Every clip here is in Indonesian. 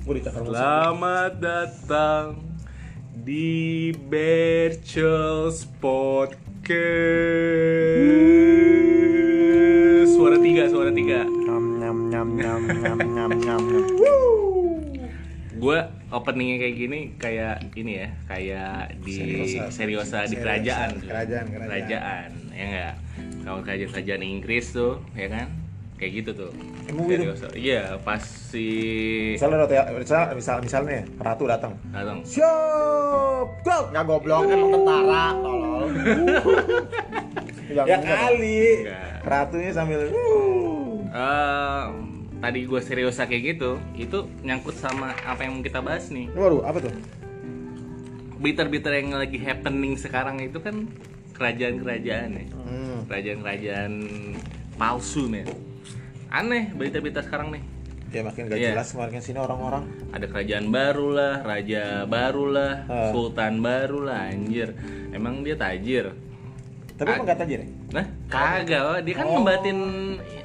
Selamat datang di Berchels Podcast. Suara tiga, suara tiga. Nyam nyam nyam nyam nyam nyam nyam. Gue openingnya kayak gini, kayak ini ya, kayak di Seriosa. seriosa, di Seriosa. kerajaan, tuh. Kerajaan, kerajaan. ya enggak. Kalau kerajaan kerajaan Inggris tuh, ya kan, kayak gitu tuh. Emang gitu? Iya, pas si Misalnya ya, misal, misal misalnya ratu datang. datang. Siap, go. Nggak goblok, emang tentara, tolol. Bilang Ya dong. kali. Enggak. Ratunya sambil. Eh, tadi gue seriosa kayak gitu, itu nyangkut sama apa yang mau kita bahas nih. Waduh, apa tuh? Berita-berita yang lagi happening sekarang itu kan kerajaan-kerajaan ya. Hmm. Kerajaan-kerajaan palsu nih. Aneh berita-berita sekarang nih. Ya makin gak Iya. jelas makin sini orang-orang. Ada kerajaan baru lah, raja baru lah, Ah. sultan baru lah, anjir. Emang dia tajir. Tapi emang gak tajir ya? Nah, kagak, Wak. dia kan Oh. ngembatin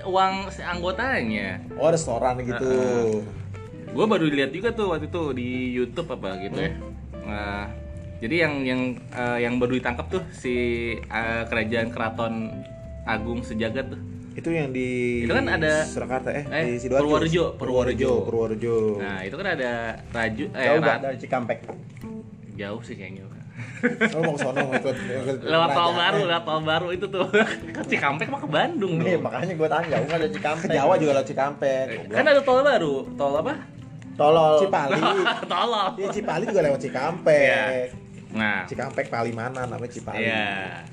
uang anggotanya. Oh restoran gitu. gue baru lihat juga tuh waktu itu di YouTube apa gitu ya Nah, jadi yang yang eh, yang baru ditangkap tuh si eh, kerajaan keraton agung sejagat tuh Itu yang di Itu kan ada- Surakarta eh, eh, di Sidoarjo. Purworejo, Purworejo, Purworejo. Nah itu kan ada raju eh Jauh nggak Rat- dari Cikampek? jauh sih kayaknya Oh, mau ke sono mau ikut, ikut lewat tol baru lewat tol baru itu tuh ke Cikampek mah ke Bandung Nih, dong. makanya gue tanya, jauh nggak dari Cikampek? Ke Jawa juga lewat Cikampek. Eh, kan ada tol baru tol apa Tolol. Cipali. tolol Iya Cipali juga lewat Cikampek. Iya. nah Cikampek Palimanan namanya Cipali. Iya.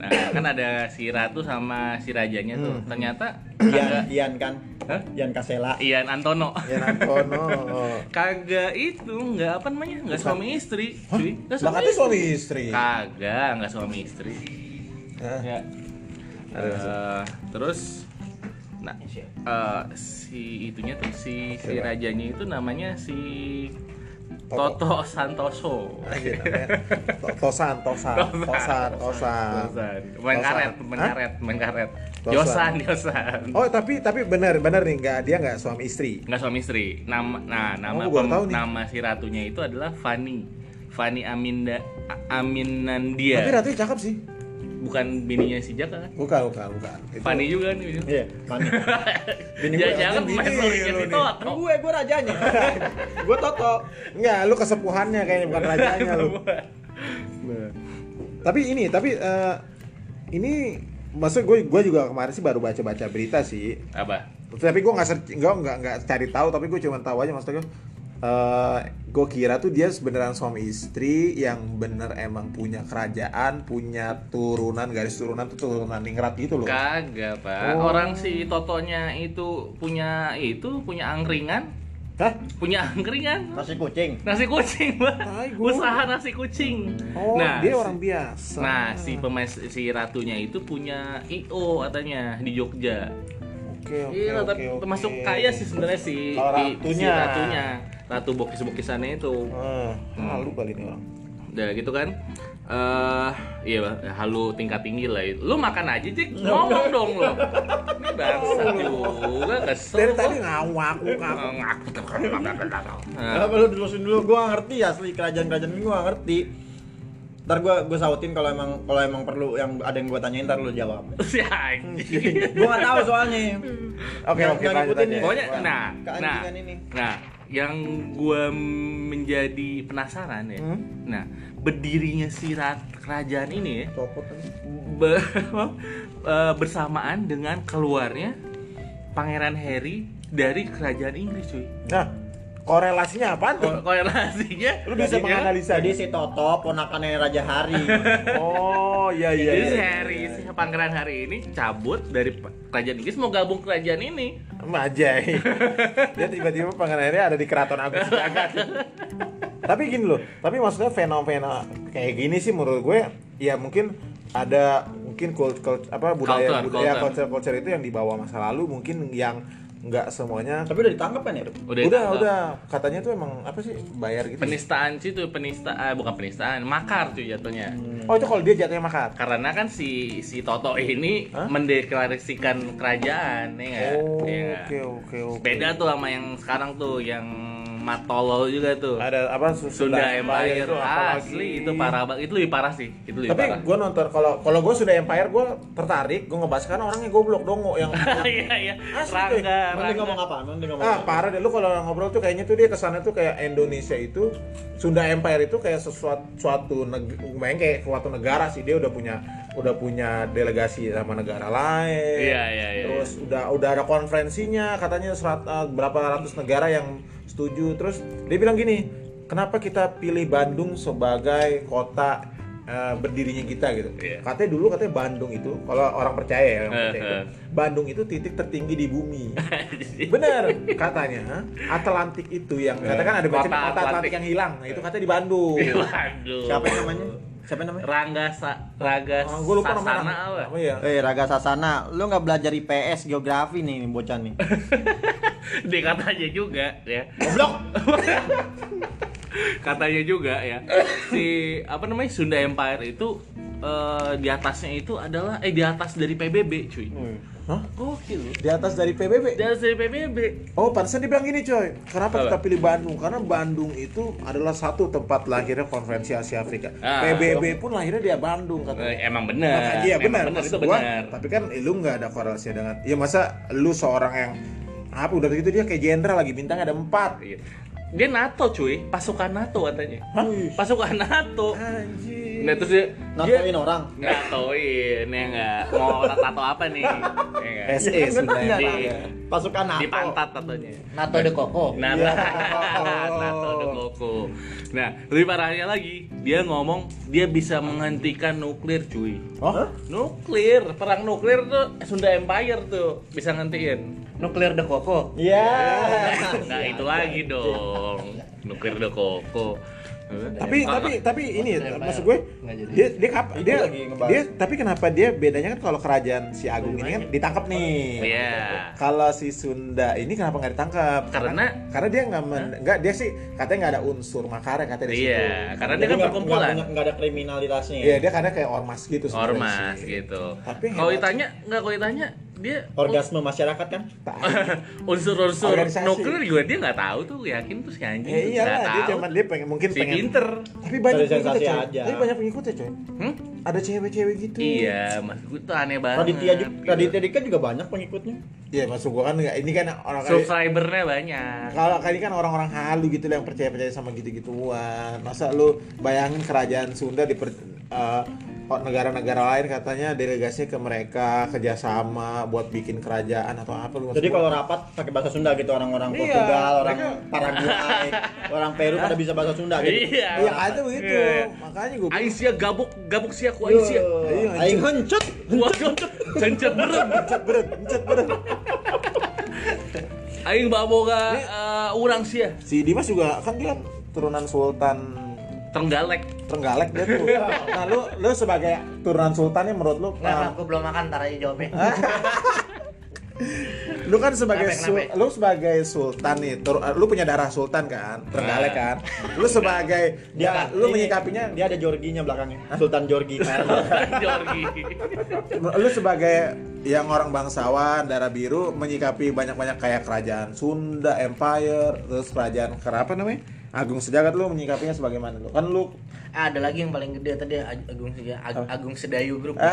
Nah, kan ada si Ratu sama si rajanya tuh. Hmm. Ternyata Ian, Ian kan? Hah? Ian Kasela. Ian Antono. Ya Nantono. Kagak itu, nggak apa namanya? Nggak suami istri, cuy. Nggak Lah katanya suami istri. Kagak, nggak suami istri. Hah? Ya. Aduh, Eh, terus nah eh, si itunya tuh si si rajanya itu namanya si Toto. Toto Santoso. Anjir, namanya To- Tosan, Tosan, Tosan, Tosan. Tosan. Main karet, main karet, main karet. Yosan, Yosan. Oh tapi tapi benar benar nih nggak dia nggak suami istri. nggak suami istri nama nah nama Oh, pem- nama si ratunya itu adalah Fani Fani Aminda Aminandia Tapi ratunya cakep sih. Bukan bininya si Jaka kan Bukan bukan bukan. Itu- Fani juga nih Iya, mana? Bini gue jangan bini main lu itu Kan gue, gue rajanya. gue Toto. Enggak, lu kesepuhannya kayaknya bukan rajanya lu. Tapi ini, tapi eh, ini maksud gue gue juga kemarin sih baru baca-baca berita sih. apa Tapi gue nggak nggak nggak cari tahu, tapi gue cuma tahu aja maksudnya gue. Eh, gue kira tuh dia sebenarnya suami istri yang bener emang punya kerajaan, punya turunan garis turunan tuh turunan ningrat gitu loh. kagak pak Oh. orang si Totonya itu punya itu punya angkringan Hah? punya angkringan Nasi kucing. nasi kucing Pak. Usaha nasi kucing Oh, dia si- orang biasa. Nah, si pemain si ratunya itu punya IO katanya di Jogja. Oke, oke, Iya, oke, oke. termasuk kaya sih sebenarnya si, Kalau si- ratunya. si ratunya. Ratu bokis-bokisannya itu. Eh, malu kali ini orang. Udah gitu kan. Eh, iya, Bang. halu tingkat tinggi lah itu. Lu makan aja, Cik. Ngomong dong lu. Ini bangsat juga kesel. Dari gua. tadi ngawak, ngawak. Ngaku Nah, Kenapa lu dilurusin dulu? Gue gak ngerti asli kerajaan-kerajaan ini gue gak ngerti. Ntar gue gue sautin kalau emang kalau emang perlu yang ada yang gue tanyain ntar lu jawab. si anjing. gue gak tahu soalnya. Oke, Nggak- oke, nggak ngikutin nih. Pokoknya, nah, nah, Keanjingan ini. nah, yang gua menjadi penasaran ya, Hmm? nah, berdirinya si rat- kerajaan ini ya, kan. be- eh, bersamaan dengan keluarnya Pangeran Harry dari kerajaan Inggris, cuy. Nah, korelasinya apa tuh? Ko- Korelasinya, Lu bisa jadinya- menganalisa Jadi si Toto ponakannya Raja Hari. Oh, iya iya. Jadi iya. si Harry, si Pangeran Harry ini cabut dari kerajaan Inggris mau gabung kerajaan ini. Majai. Dia tiba-tiba pangerannya ada di keraton Agung tapi gini loh, tapi maksudnya fenomena kayak gini sih menurut gue ya mungkin ada mungkin kult, kult apa budaya Culture, budaya culture. culture culture itu yang dibawa masa lalu mungkin yang nggak semuanya Tapi udah ditangkap kan ya? Udah, udah ditangkap. udah katanya tuh emang apa sih bayar gitu Penistaan sih tuh penista, ah, bukan penistaan, makar cuy jatuhnya. oh itu kalau dia jatuhnya makar Karena kan si si Toto ini Hah? mendeklarasikan kerajaan, ya oh Iya nggak? oke oke oke Beda tuh sama yang sekarang tuh yang amat tolol juga tuh. ada apa Sunda Empire itu apalagi. asli itu parah banget. Itu lebih parah sih. Itu lebih tapi parah. gue nonton kalau kalau gue sudah Empire gue tertarik gue ngebahas karena orangnya goblok dongo yang Iya iya. Asli, Rangga, Rangga. ngomong apa? Nanti ngomong ah apa? parah deh lu kalau ngobrol tuh kayaknya tuh dia kesannya tuh kayak Indonesia itu Sunda Empire itu kayak sesuatu suatu neg- kayak suatu negara sih dia udah punya udah punya delegasi sama negara lain Iya, iya, iya, terus udah udah ada konferensinya katanya serat, eh, berapa ratus negara yang setuju terus dia bilang gini kenapa kita pilih Bandung sebagai kota eh, berdirinya kita gitu Iya. katanya dulu katanya Bandung itu kalau orang percaya ya orang percaya itu. Bandung itu titik tertinggi di bumi Bener katanya? Atlantik itu yang katanya kan ada Kota macam kota Atlantik Atlantik. yang hilang. Nah, itu katanya di Bandung. Waduh. Siapa yang namanya? Siapa namanya? Rangga Sa Raga Ah, gua lupa Sasana namanya. apa? Apa ya? Eh Raga Sasana, lu nggak belajar IPS geografi nih bocah nih. Dia katanya juga ya. Goblok. katanya juga ya si apa namanya Sunda Empire itu eh, di atasnya itu adalah eh di atas dari PBB cuy Hah? gokil. Di atas dari PBB. di atas dari PBB Oh, pantesan dibilang gini, coy. Kenapa Apa? kita pilih Bandung? Karena Bandung itu adalah satu tempat lahirnya konferensi Asia Afrika. Ah. PBB pun lahirnya dia Bandung Eh, katanya. emang bener Maka- iya Emang benar, bener, itu gua, bener Tapi kan eh, lu nggak ada korelasi dengan. Ya masa lu seorang yang apa udah begitu dia kayak jenderal lagi bintangnya ada empat. Iya. dia NATO cuy pasukan NATO katanya Hah? pasukan NATO Anjir. Nah terus dia Natoin orang. NATOin ya enggak mau tato apa nih ya nggak? SE Iya, bener. Empire. Pasukan NATO. di pantat tatonya Nato de Koko. Nah, Iya. NATO de Koko. Nah, lebih parahnya lagi, dia ngomong dia bisa menghentikan nuklir, cuy. Oh? Nuklir, perang nuklir tuh Sunda Empire tuh bisa ngentiin. Nuklir de Koko. Iya. Nah, itu lagi dong. Nuklir de Koko. Tapi Ah, tapi tapi ini maksud gue dia dia kap, dia ngebahas. dia tapi kenapa dia bedanya kan kalau kerajaan si Agung ini kan ditangkap nih Iya. kalau si Sunda ini kenapa nggak ditangkap Karena- karena dia nggak men- nggak dia sih katanya nggak ada unsur makar katanya di situ Iya, karena dia kan perkumpulan. nggak ada kriminalitasnya. ya? Iya dia karena kayak ormas gitu Ormas gitu. Tapi Kalau ditanya, nggak kalau ditanya dia Orgasme masyarakat kan? Tak. unsur-unsur Organisasi. nuklir juga dia nggak tahu tuh yakin tuh si anjing Ya tuh iyalah nggak dia tahu. cuman dia pengen mungkin si pengen pinter tapi banyak pengikutnya aja. tapi banyak pengikutnya coy hmm? ada cewek-cewek gitu iya mas gue tuh aneh banget Raditya juga, gitu. Raditya Dika juga banyak pengikutnya. Iya maksud gua kan nggak ini kan orang subscribernya banyak kalau kali kan orang-orang halu gitu lah yang percaya-percaya sama gitu-gituan masa lu bayangin kerajaan Sunda di eh, kok negara-negara lain katanya delegasi ke mereka kerjasama buat bikin kerajaan atau apa lu Jadi kalau rapat pakai bahasa Sunda gitu orang-orang Iya, Portugal, orang mereka- Paraguay, orang Peru pada bisa bahasa Sunda gitu. iya iya kata begitu Iya. makanya gua Aisyah gabuk gabuk sia ku Yo, Aisyah Aing huncut. waduh cencet berem Encet beret, encet beret. aing baboga uh, urang sia si Dimas juga kan dia turunan Sultan Trenggalek Trenggalek dia tuh. Nah, lu lu sebagai turunan sultan nih menurut lu Enggak, ah, aku belum makan, ntar aja jawabnya. lu kan sebagai Kenapa, sul- kenapa? lu sebagai sultan nih, tur- lu punya darah sultan kan, Trenggalek kan. Lu sebagai dia Dia lu ini- menyikapinya Dia ada Jorginya belakangnya. Sultan Jorgi. Jorgi lu sebagai yang orang bangsawan darah biru menyikapi banyak-banyak kayak kerajaan Sunda Empire terus kerajaan kenapa namanya Agung Sejagat lu menyikapinya sebagaimana lu kan lu Ah, ada lagi yang paling gede tadi Ag- Agung Seja- Ag- Agung Sedayu Group.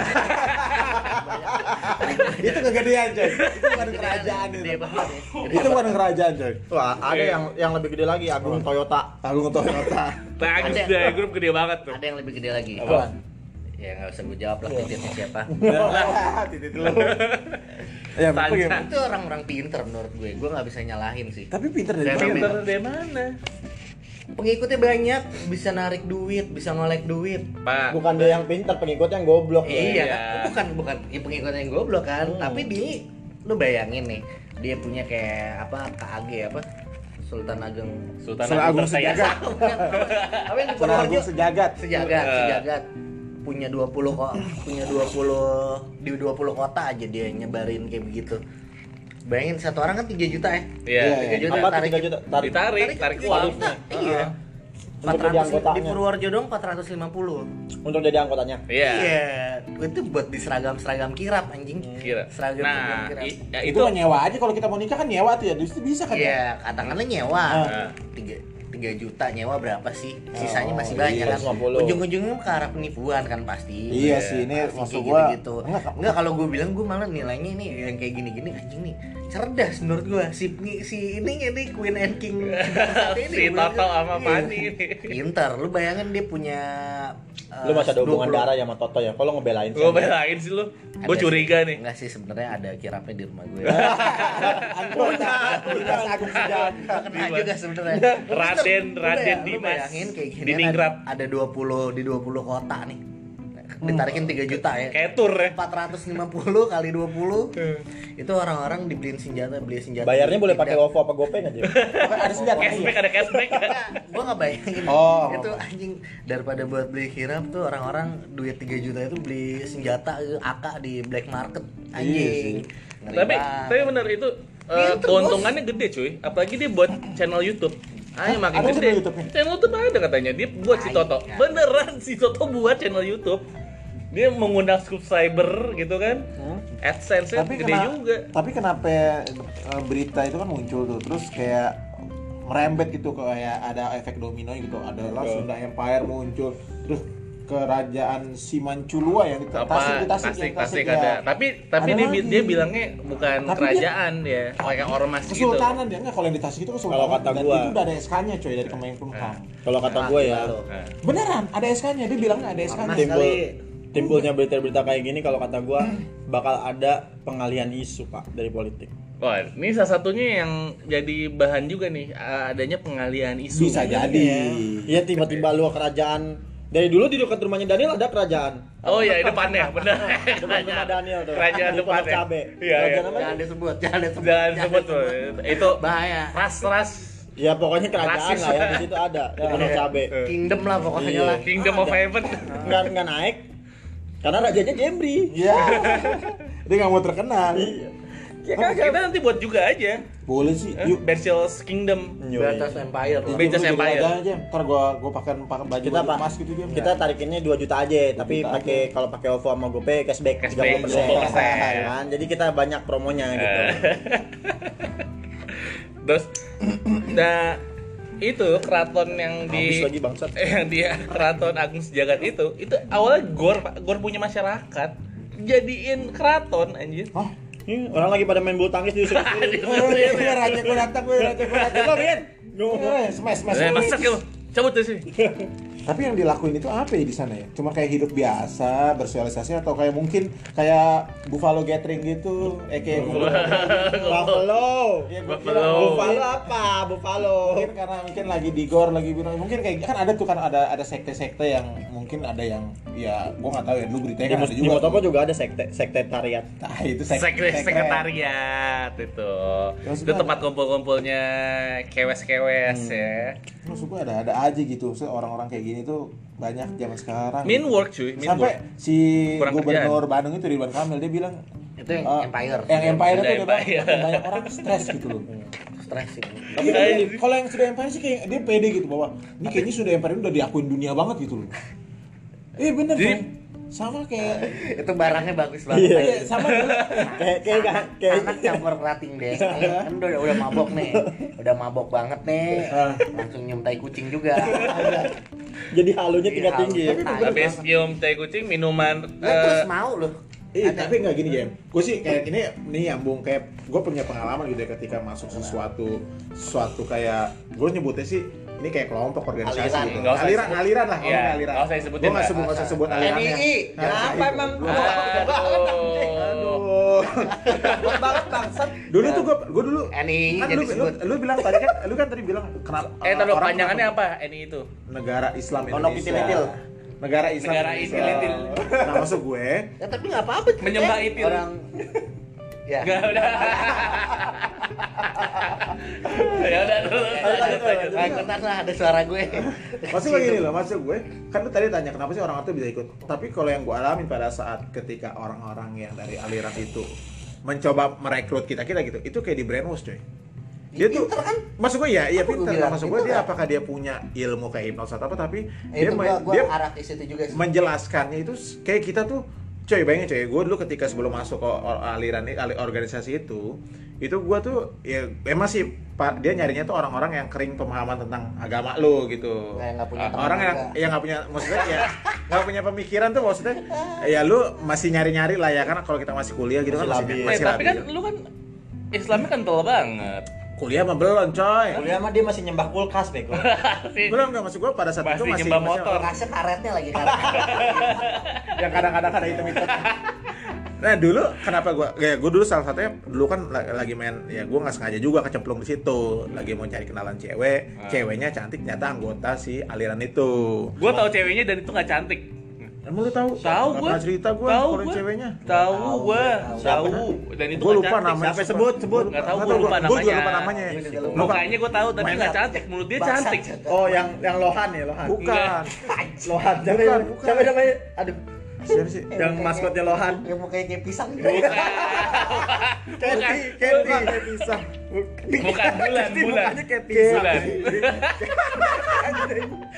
itu kegedean coy itu bukan kerajaan Gede itu banget ya. Gede itu bukan kerajaan coy Wah, ada yang yang lebih gede lagi Agung Toyota. Agung Toyota bagus Ada. deh grup gede banget tuh Ada yang lebih gede lagi. Apaan? Ya nggak usah gue jawab lah titiknya siapa. titik dulu ya apa? Itu orang-orang pinter menurut gue. Gue nggak bisa nyalahin sih. tapi pinter dari mana pinter dari mana Pengikutnya banyak, bisa narik duit, bisa ngolek duit. pak Bukan dia yang pintar, pengikutnya yang goblok. Iya, Iya. bukan bukan ya, pengikutnya yang goblok kan, Hmm. tapi dia lu bayangin nih, dia punya kayak apa KAG apa Sultan Ageng Sultan Sultan Agung. Sejagat apa yang di Sultan Agung? Sejagat Sejagat, Eh. sejagat punya 20 kok punya 20 di 20 kota aja dia nyebarin kayak begitu. Bayangin satu orang kan 3 juta ya. Iya, Iya, 3 juta Apa tarik 3 juta? Tarik. ditarik tarik tiga uang. Iya. Untuk jadi 400 di. Purworejo dong 450. Untuk jadi anggotanya. iya Iya, itu buat di seragam seragam kirap anjing Kira. seragam seragam Nah, kirap i- ya itu itu kan nyewa aja kalau kita mau nikah kan nyewa tuh ya itu bisa kan ya Iya, katakanlah nyewa. Tiga, tiga juta nyewa berapa sih? Sisanya Oh, masih banyak iya, kan. 50. Ujung-ujungnya ke arah penipuan kan pasti. iya sih ini Pasti maksud kayak gua gitu. enggak Enggak kalau gue bilang gue malah nilainya ini yang kayak gini-gini anjing nih cerdas menurut gue si si ini ini Queen and King Si Toto sama Fanny ini. pintar lu bayangin dia punya eh, Lu masih ada hubungan 20 darah ya sama Toto ya? Kalau ngebelain sih. Gue belain sih lu. Gue curiga sih. nih. Enggak sih sebenarnya ada kirapnya di rumah gue. Agung Sejahtera Kena juga sebenarnya. Raden, Raden Dimas. bayangin kayak gini Diningrat. ada, ada 20 di 20 kota nih. Ditarikin 3 juta ya. Kayak tour ya. 450 kali 20 itu orang-orang dibeliin senjata beli senjata Bayarnya boleh pakai OVO apa GoPay nggak, Jim? ada senjata Cashback ada cashback. gua nggak bayangin Oh. itu anjing daripada buat beli kirap tuh orang-orang duit 3 juta itu beli senjata eh, AK di black market anjing Ngeri tapi tapi bener itu Pinter, keuntungannya gede cuy. Apalagi dia buat channel YouTube. Ayo makin Ada gede. channel YouTube ada katanya. Dia buat si Ay, Toto. ya. Beneran si Toto buat channel YouTube. Dia mengundang subscriber gitu kan. AdSense-nya tapi gede kena- juga. tapi kenapa eh, berita itu kan muncul tuh terus kayak merembet gitu kayak ada efek domino gitu adalah Betul. Sunda Empire muncul terus kerajaan Simanculua yang di apa Tasik Tasik, tasik tasik ya. ada tapi tapi Ada dia, lagi. dia bilangnya bukan Tapi kerajaan dia kayak ormas gitu Kesultanan dia enggak kalau yang di Tasik itu kesultanan Kalau kata gua- itu udah ada SK-nya coy dari Kemenkumham. Kalau kata gue ya. Beneran ada SK-nya dia bilangnya ada SK-nya. Timbul timbulnya berita-berita kayak gini kalau kata gue bakal ada pengalihan isu pak dari politik. Wah, ini salah satunya yang jadi bahan juga nih eh, adanya pengalihan isu. Bisa jadi. Iya tiba-tiba lu kerajaan dari dulu di dekat rumahnya Daniel ada kerajaan. Oh iya, di depannya, benar. Depan rumah Daniel tuh. Kerajaan Di Pondok depannya. Cabe. Iya, iya. Kerajaan apa? jangan disebut jangan disebut Jangan sebut tuh. Itu bahaya ras-ras Ya pokoknya kerajaan Rasis. lah ya di situ ada di Pondok Cabe. kingdom lah pokoknya Iya. lah Kingdom of Heaven. Nggak nggak naik karena rajanya Jembri. Iya. dia nggak mau terkenal. Ya kagak. Kita nanti buat juga aja. Boleh sih. Eh, Yuk. Bersiel's Kingdom. Batas Empire jadi Empire. raja aja. Ntar gua gua pakai pakai baju Kita baju emas gitu dia. kita tarikinnya 2 juta aja, tapi pakai kalau pakai OVO sama GoPay cashback Cashback 30%. 20%. Kan? Jadi kita banyak promonya gitu. Eh. Terus nah itu keraton yang Habis di lagi bangsat. yang dia keraton Agung Sejagat itu itu awalnya gor Pak. gor punya masyarakat jadiin keraton anjir Hah? Ih, orang lagi pada main bulu tangkis di Oh, iya, iya, raja datang, raja datang. Bin. Eh, Smash, smash. Masak cabut dari sini Tapi yang dilakuin itu apa ya di sana ya? Cuma kayak hidup biasa, bersosialisasi atau kayak mungkin kayak Buffalo Gathering gitu, eh kayak Buffalo. Ya, Buffalo. kira Buffalo apa? Buffalo. mungkin karena mungkin lagi di gor lagi bilang mungkin kayak kan ada tuh kan ada ada sekte-sekte yang mungkin ada yang ya gua nggak tahu ya dulu beritanya Di, kan ada di juga Motopo juga ada sekte sekretariat. nah itu sekte, Sekre- sekte. sekretariat itu Terus itu tempat kumpul-kumpulnya kewes-kewes ya maksud gua ada ada aja gitu orang-orang kayak gini tuh banyak zaman sekarang. Mean work cuy mean sampai work. si Kurang gubernur Bandung itu Ridwan Kamil dia bilang itu yang eh, Empire. yang Empire itu Empire. banyak orang stres gitu loh. Stres sih. Tapi kalau yang sudah Empire sih kayak dia pede gitu bahwa ini kayaknya sudah Empire ini udah diakuin dunia banget gitu loh. Eh bener Jadi- Coy. Sama kayak itu barangnya bagus Iya. banget Iya, sama dulu. Kayak kayak anak, kayak anak campur rating deh kan udah udah mabok nih udah mabok banget nih langsung nyium tai kucing juga jadi halunya tingkat Iya, tinggi. ya. Banget. nyium tai kucing minuman Lah, terus eh, mau loh Iya, Ada. tapi nggak gini Jam. Gue sih kayak ini ini nyambung kayak gue punya pengalaman gitu ya ketika masuk sesuatu sesuatu kayak gue nyebutnya sih ini kayak kelompok organisasi Aliran. gitu. Nggak usah aliran, disebut. aliran lah, ngomong aliran. nggak usah disebutin, Gue nggak Pak. sebut, nggak usah sebut alirannya. NII. Nah, Kenapa itu. emang? Aduh Aduh. banget bangsat. Dulu tuh gue, gue dulu NII kan jadi lu, lu, sebut. lu bilang tadi kan, lu kan tadi bilang kenapa eh taruh orang panjangannya apa ini itu Negara Islam Indonesia. Negara Islam Negara Indonesia. Nah, maksud gue, ya tapi nggak apa-apa Menyembah itil. orang ya Enggak udah. ya udah dulu. Nah, ikutan lah ada suara gue Maksud gue gini loh, maksud gue kan lu tadi tanya kenapa sih orang itu bisa ikut. Tapi kalau yang gue alamin pada saat ketika orang-orang yang dari aliran itu mencoba merekrut kita kita gitu, itu kayak di brainwash coy. Dia tuh, kan? maksud gue ya, iya gue pinter. bilang? Maksud gue dia kan? apakah dia punya ilmu kayak hipnosis atau apa, tapi Eh, dia gua, gua dia arah ke situ juga sih menjelaskannya itu kayak kita tuh coy bayangin coy gue dulu ketika sebelum masuk ke aliran organisasi itu itu gue tuh ya emang sih pak dia nyarinya tuh orang-orang yang kering pemahaman tentang agama lo gitu Kayak nggak punya teman orang yang juga. yang nggak punya maksudnya ya nggak punya pemikiran tuh maksudnya ya lu masih nyari-nyari lah ya karena kalau kita masih kuliah gitu Masih kan masih, labil. Eh, masih tapi kan labil. lu kan Islamnya kental banget. Kuliah mah belum coy Kuliah mah dia masih nyembah kulkas bego. belum nggak maksud gue pada saat itu Masih masih nyembah masih- motor. Kasih karetnya lagi karet. yang kadang-kadang ada hitam-hitam. Nah dulu kenapa gua ya gua dulu salah satunya dulu kan la- lagi main ya gua nggak sengaja juga kecemplung di situ lagi mau cari kenalan cewek Ah. ceweknya cantik ternyata anggota si aliran itu Gue tau ceweknya dan itu nggak cantik. Emang lu tahu Tahu gua. pernah cerita gua Tahu kalau gua. ceweknya Tahu Tahu, gue, tahu. Dan itu Gua lupa cantik. namanya Siapa sebut, sebut. Nggak tahu, gua lupa gua namanya. lupa namanya Gua juga lupa. Lupa. Mukanya gue tahu tapi Main nggak apa? cantik. Mulut dia cantik. Oh, yang yang Lohan ya, Lohan. bukan Lohan. Bukan, bukan. siapa namanya? Aduh, siapa sih yang maskotnya Lohan. Yang mukanya kayak pisang. Bukan. Kathy, Bukan. Kathy. Bukan, kayak pisang Bukan bulan, bulan. mukanya kayak pisang. Bulan.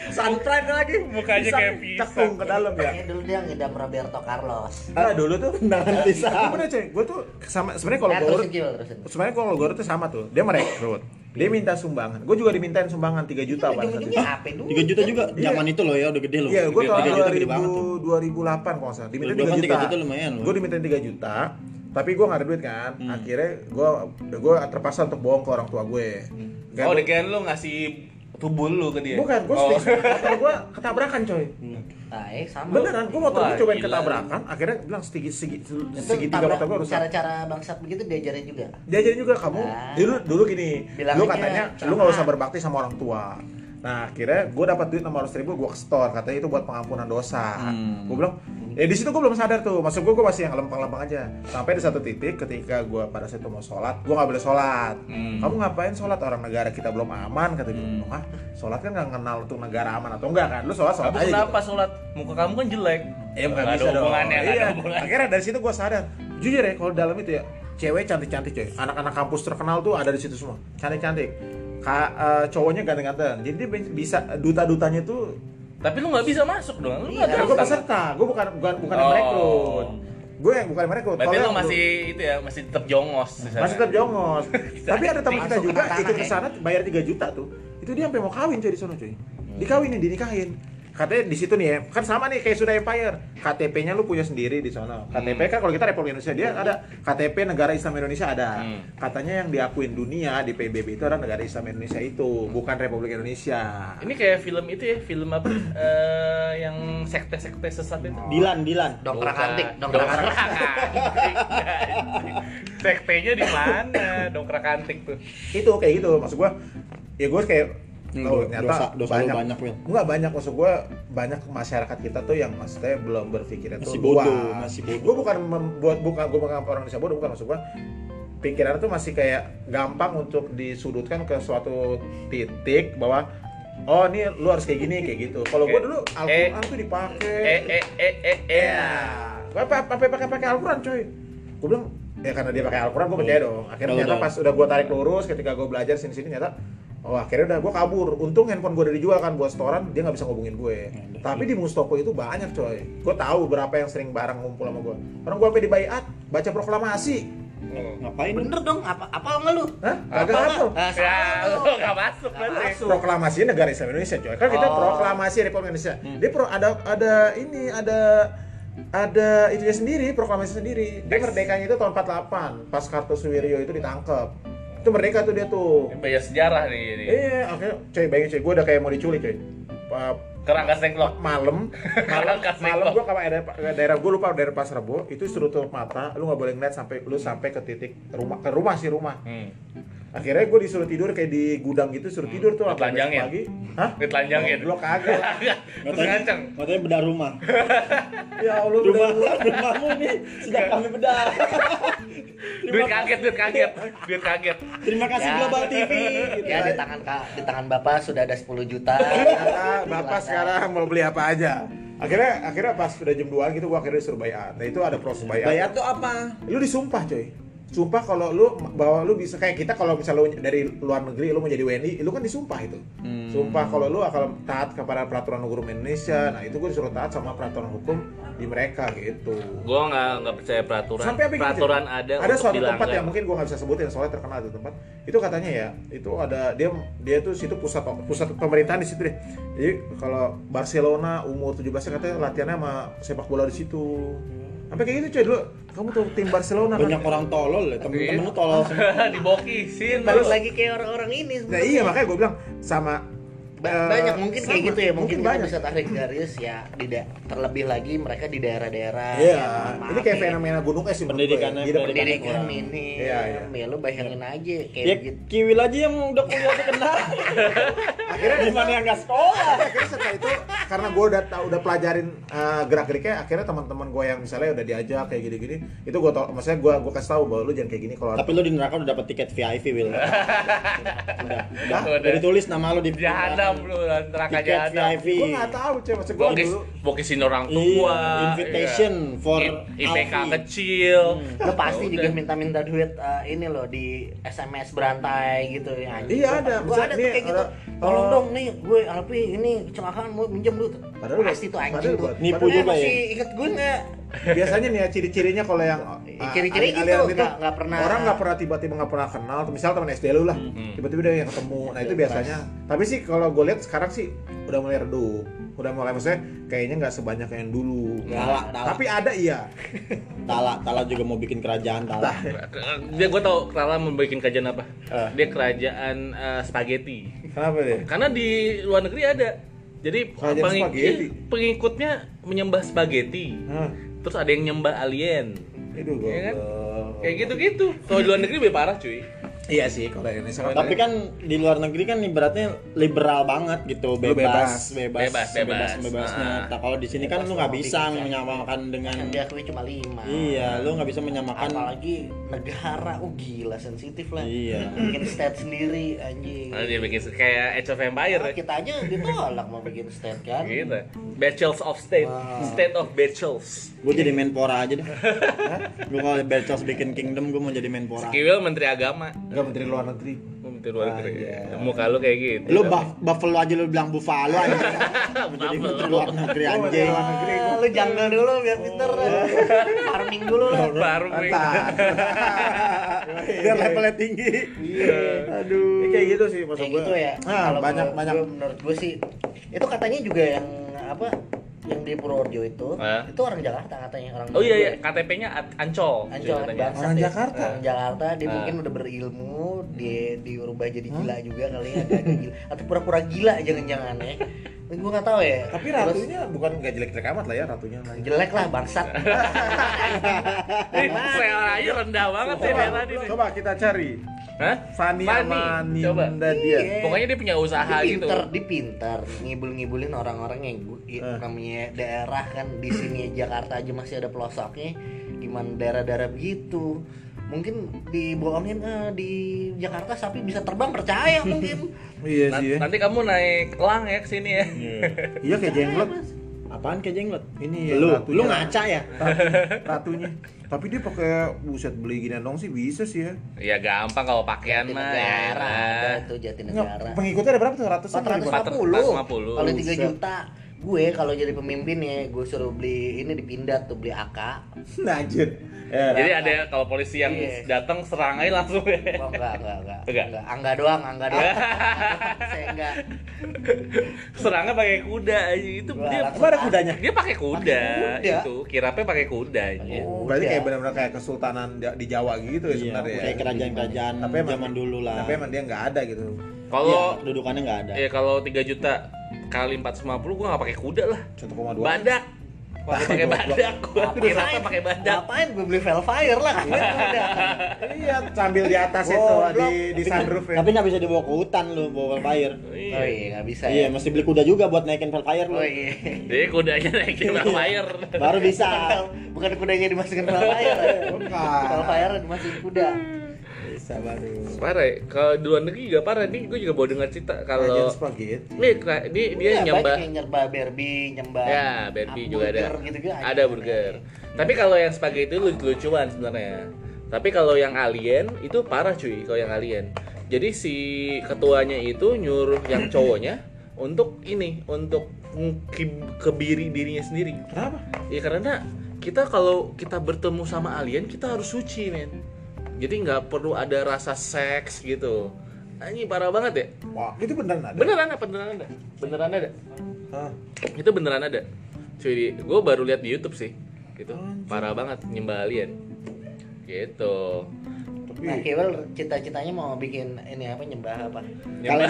Sunprime lagi. Mukanya kayak pisang. cekung ke dalam ya Kayaknya dulu dia ngidam Roberto Carlos. Nah dulu tuh Tendangan pisang. Cuy, gue tuh sama sebenarnya kalau Nah, gue sebenarnya kalau gue tuh sama tuh, dia merekrut, dia minta sumbangan, gue juga dimintain sumbangan 3 juta pada saat itu. Ujung-ujungnya HP dulu. 3 juta juga zaman itu loh ya, udah gede loh. Iya, gue tahun 3 juta gede banget tuh. 2000, 2008 kalau nggak salah, dimintain 3 2008 juta. 3 juta lumayan loh. Gue dimintain 3 juta, tapi gue gak ada duit kan. Hmm. Akhirnya gue gue terpaksa untuk bohong ke orang tua gue. Kan Oh, gua- dengan lu ngasih tubul lu ke dia. Bukan, gue oh. motor gue ketabrakan coy. Nah, eh sama. Beneran, gue motor gue cobain ketabrakan, akhirnya bilang segi segi segitiga tabrak- motor gue rusak. Cara-cara bangsat begitu diajarin juga. diajarin juga kamu Nah. dulu dulu gini lu katanya lu nggak usah berbakti sama orang tua nah akhirnya gue dapat duit enam ratus ribu gue ke store katanya itu buat pengampunan dosa Hmm. gue bilang ya di situ gue belum sadar tuh maksud gue gue masih yang lempeng-lempeng aja sampai di satu titik ketika gue pada saat itu mau sholat gue nggak boleh sholat Hmm. kamu ngapain sholat orang negara kita belum aman kata dia Hmm. ah sholat kan nggak kenal tuh negara aman atau enggak kan lu sholat sholat Kamu aja kenapa gitu. sholat? Muka kamu kan jelek. Ya nggak bisa ada dong. Iya. Akhirnya dari situ gue sadar. Jujur ya, kalau dalam itu ya, cewek cantik-cantik coy. Anak-anak kampus terkenal tuh ada di situ semua. Cantik-cantik. Ka, eh, cowoknya ganteng-ganteng. Jadi dia bisa duta-dutanya tuh. Tapi lu nggak bisa masuk dong. Lu Iya, nggak Kan gue peserta. Gue bukan bukan bukan yang Oh. merekrut. Gue yang bukan yang merekrut. Berarti Kalau lu yang masih itu ya, masih tetap jongos masih tetap jongos. Tapi ada teman kita juga ikut ke ya. sana bayar 3 juta tuh. Itu dia sampai mau kawin coy di sana coy. Dikawinin, dinikahin. Katanya di situ nih ya, kan sama nih kayak sudah Empire. KTP-nya lu punya sendiri di sana. KTP kan kalau kita Republik Indonesia dia ada KTP negara Islam Indonesia ada. Hmm. Katanya yang diakuin dunia di PBB itu adalah negara Islam Indonesia itu, bukan Republik Indonesia. Ini kayak film itu ya, film apa? eh, yang sekte-sekte sesat itu. Dilan, Dilan. Dongkrak Bukan. antik, dongkrak antik. Sektenya di mana? Dongkrak antik tuh. Itu kayak gitu maksud gua. Ya gue kayak Hmm, oh, ternyata dosa- dosa banyak, Wil. Enggak banyak maksud gua banyak masyarakat kita tuh yang maksudnya belum berpikirnya tuh Masih bodoh, luas. masih bodoh. Gua bukan membuat bukan gua bukan orang Indonesia bodoh bukan maksud gua pikiran tuh masih kayak gampang untuk disudutkan ke suatu titik bahwa oh ini lu harus kayak gini kayak gitu. Kalau gua Eh, dulu eh, Al-Qur'an tuh dipakai. Eh eh eh eh eh. Gua apa apa pakai pakai Al-Qur'an coy. Gua bilang ya karena dia pakai Al-Qur'an gua percaya dong. Akhirnya ternyata pas udah gua tarik lurus ketika gua belajar sini-sini ternyata Oh akhirnya udah gue kabur. Untung handphone gue udah dijual kan buat setoran, dia nggak bisa ngubungin gue. Tapi di Mustoko itu banyak coy. Gue tahu berapa yang sering barang ngumpul sama gue. Orang gue sampai di bayat, baca proklamasi. Ngapain? Bener dong, apa apa nggak lu? Hah? Kagak hafal. Ah, Ya, nggak masuk berarti. Proklamasi negara Islam Indonesia coy. Kan kita Oh. proklamasi Republik Indonesia. Dia pro ada ada ini ada ada itunya sendiri, proklamasi sendiri. Dia merdekanya itu tahun 48, pas Kartosuwiryo itu ditangkap. Itu merdeka tuh dia tuh. Bayar sejarah nih ini. Iya, akhirnya coy bayangin coy, gue udah kayak mau diculik coy. Pa- Kerangka sengklok. malam malam malam sengkok. gua ke daerah, daerah gua lupa daerah Pasar Rebo itu suruh tutup mata lu nggak boleh ngeliat sampai lu sampai ke titik rumah ke rumah sih rumah Hmm. Akhirnya gua disuruh tidur kayak di gudang gitu suruh tidur tuh besok Ditelanjangin? pagi hah Ditelanjangin. Goblok kagak Terus Katanya, nganceng. katanya bedah rumah. ya Allah Rumah, udah rumahmu nih sedang kami bedah. Duit kaget, duit kaget, duit kaget. Terima kasih Ya. Global TV. gitu. Ya di tangan Kak, di tangan Bapak sudah ada 10 juta. Bapak sekarang mau beli apa aja akhirnya akhirnya pas udah jam 2 gitu gua akhirnya disuruh bayar nah itu ada proses bayar Bayar tuh apa? lu disumpah coy sumpah kalau lu bahwa lu bisa kayak kita kalau misalnya lu dari luar negeri lu mau jadi WNI lu kan disumpah itu Hmm. sumpah kalau lu akan taat kepada peraturan hukum Indonesia nah itu gue disuruh taat sama peraturan hukum di mereka gitu. Gua nggak nggak percaya peraturan. Sampai apa gitu? peraturan ada. Ada untuk suatu tempat dilanggar. yang mungkin gua nggak bisa sebutin soalnya terkenal itu tempat. Itu katanya ya, itu ada dia dia tuh situ pusat pusat pemerintahan di situ deh. Jadi kalau Barcelona umur 17 katanya latihannya sama sepak bola di situ. Sampai kayak gitu cuy dulu. Kamu tuh tim Barcelona kan? banyak orang tolol ya temen-temen lu Iya. tolol semua Dibokisin. balik terus. lagi kayak orang-orang ini Nah iya makanya gue bilang sama Ba- eh, banyak mungkin kayak gitu ya mungkin, kita banyak. bisa tarik garis ya di da- terlebih lagi mereka di daerah-daerah Iya, yang mohon ini kayak ya, fenomena gunung es sih menurut gue. Pendidikannya- Jadi pendidikan pendidikan kurang. minim Iya, iya. ya lu bayangin aja kayak ya begitu kiwil aja yang udah kuliah tuh kena akhirnya gimana yang nggak sekolah akhirnya setelah itu karena gue udah tau udah pelajarin uh, gerak geriknya akhirnya teman-teman gue yang misalnya udah diajak kayak gini-gini itu gue tau maksudnya gue gue kasih tahu bahwa lu jangan kayak gini kalau tapi lu di neraka udah dapet tiket VIP Will udah udah, udah, Udah. udah ditulis nama lu di Jahanam lu neraka tiket jahanam. VIP gue nggak tahu cuy maksud gue Bokis, dulu bokisin orang tua. Iya, invitation iya. for I- IPK Alfi. kecil. lu pasti Ya juga minta-minta duit eh, ini loh di SMS berantai gitu ya anjing. Iya, ada. gua Misal ada nih, tuh kayak gitu ada- tolong oh. dong nih gue Alpi ini kecelakaan mau minjem lu Padahal pasti tuh anjing tuh buat- Nipu Eh, juga ya? masih inget gue nggak biasanya nih ya ciri-cirinya kalau yang uh, Ciri-ciri ali- gitu, nggak- nggak pernah- orang nggak pernah tiba-tiba nggak pernah kenal misal teman SD lu lah Hmm. tiba-tiba dia yang ketemu nah itu biasanya tapi sih kalau gue lihat sekarang sih udah mulai redup udah mulai maksudnya kayaknya nggak sebanyak yang dulu Tala, tala. tapi ada iya Tala Tala juga mau bikin kerajaan Tala Dia gue tau Tala mau bikin kerajaan apa? Ah. Dia kerajaan eh, spaghetti. kenapa deh Karena di luar negeri ada. Jadi pengik- spaghetti? iya, pengikutnya menyembah spaghetti. Hah, Terus ada yang nyembah alien. itu gue Iya kan? Kayak gitu-gitu. Kalau di luar negeri lebih parah cuy. iya sih kalau Indonesia kan tapi kan di luar negeri kan ibaratnya liberal banget gitu bebas bebas. bebas Bebas, bebas. bebasnya Ah. Nah, kalau di sini kan lu nggak bisa Bisa. menyamakan dengan yang diakui cuma lima iya lu nggak bisa menyamakan apalagi negara oh gila sensitif lah Iya. bikin state sendiri anjing Nah, dia bikin kayak Age of Empire. Nah, kita aja ditolak mau bikin state kan Gitu. Bachelors of State. Wow. State of Bachelors. gue jadi menpora aja deh gue kalau Bertos bikin kingdom gue mau jadi menpora Kiwil Menteri Agama. nggak menteri luar negeri Menteri luar negeri. iya. Muka lu kayak gitu. lu buff, buffalo aja lu bilang buffalo aja jadi menteri luar negeri Oh, anjing menteri luar negeri Ah, lu jungle dulu biar pinter farming dulu lah. Mantap. biar levelnya tinggi Iya. aduh Ini kayak gitu sih maksud kayak gue. gitu ya Nah, Kalau banyak gua- banyak. gua menurut gue sih itu katanya juga yang apa yang di Purworejo itu Hah? itu orang Jakarta katanya orang Oh iya iya. KTP-nya An- Ancol. Ancol katanya. Orang ya. Jakarta. orang Jakarta dia Ah. mungkin udah berilmu dia diubah jadi gila juga kali ya agak gila atau pura-pura gila jangan-jangan ya gue nggak tahu ya Tapi Terus, ratunya bukan nggak jelek-jelek amat lah ya ratunya. lah. jelek lah bangsat Selera rendah banget sih dari tadi. nih. coba kita cari. Hah? Fanny sama Coba. Ninda dia. Iya. Pokoknya dia punya usaha dia gitu. pinter, dia pinter ngibul-ngibulin orang-orang yang gu- i- Eh. namanya daerah kan di sini Jakarta aja masih ada pelosoknya gimana daerah-daerah begitu mungkin dibohongin eh, di Jakarta sapi bisa terbang percaya mungkin Iya sih ya. Nanti kamu naik elang ya ke sini ya. Iya kayak jenglot. apaan kayak jenglot Ini ya lu ratunya. lu ngaca ya Ratu- ratunya. Tapi dia pakai buset beli gini dong sih bisa sih ya. Ya gampang kalau pakaian mah ya. tuh jati negara pengikutnya ada berapa tuh? Ratusan kali, Bang? 450 kalau 3 Buset. juta gue kalau jadi pemimpin ya gue suruh beli ini dipindah tuh beli AK Nah, anjir. Ya, Jadi ada kalau polisi yang Iya. datang serang aja langsung ya. Oh enggak, enggak, enggak. Enggak? Angga doang, angga doang. Saya enggak. Serangnya pakai kuda aja itu Wah, dia Apa ada kudanya? dia pakai kuda, kuda? itu kirapnya pakai kuda aja. Oh, Berarti kayak benar-benar kayak kesultanan di Jawa gitu ya Iya, sebenarnya. kayak kerajaan-kerajaan Tapi emang- zaman dulu lah. Tapi emang dia nggak ada gitu. Kalau Iya, kedudukannya nggak ada ya kalau 3 juta kali 450 gua nggak pakai kuda lah. 1,2. Badak. Pakai pakai badak gua. Kirapnya pakai badak. Ngapain gue beli Velfire lah kan? Udah. Iya, sambil di atas itu di di sunroof ya. tapi nggak bisa dibawa ke hutan lu bawa Velfire Oh iya, enggak bisa iya ya. mesti beli kuda juga buat naikin Velfire lu Oh iya. Jadi kudanya naikin fire. baru bisa Bukan kudanya dimasukin Velfire. Bukan. Velfire dimasukin kuda. Bisa baru Parah ya. Kalau di luar negeri juga parah. Nih gue juga baru dengar cerita kalau. Nih, kera- dia dia nyembah banyak yang nyembah Barbie, nyembah Ya, Barbie juga ada. hamburger gitu-gitu Ada burger. Tapi kalau yang spaghetti itu lucu-lucuan sebenarnya. Tapi kalau yang alien itu parah cuy, kalau yang alien. Jadi si ketuanya itu nyuruh yang cowoknya untuk ini untuk kebiri dirinya sendiri Kenapa? ya karena kita kalau kita bertemu sama alien kita harus suci men jadi nggak perlu ada rasa seks gitu. Ini parah banget ya. Wah, itu beneran ada. beneran ada beneran ada. Beneran ada. Hah? itu beneran ada. Cuy gue baru lihat di YouTube sih. Gitu. Anjir. parah banget nyembah alien. Gitu Nah, Kewel cita-citanya mau bikin ini apa nyembah apa? nyembah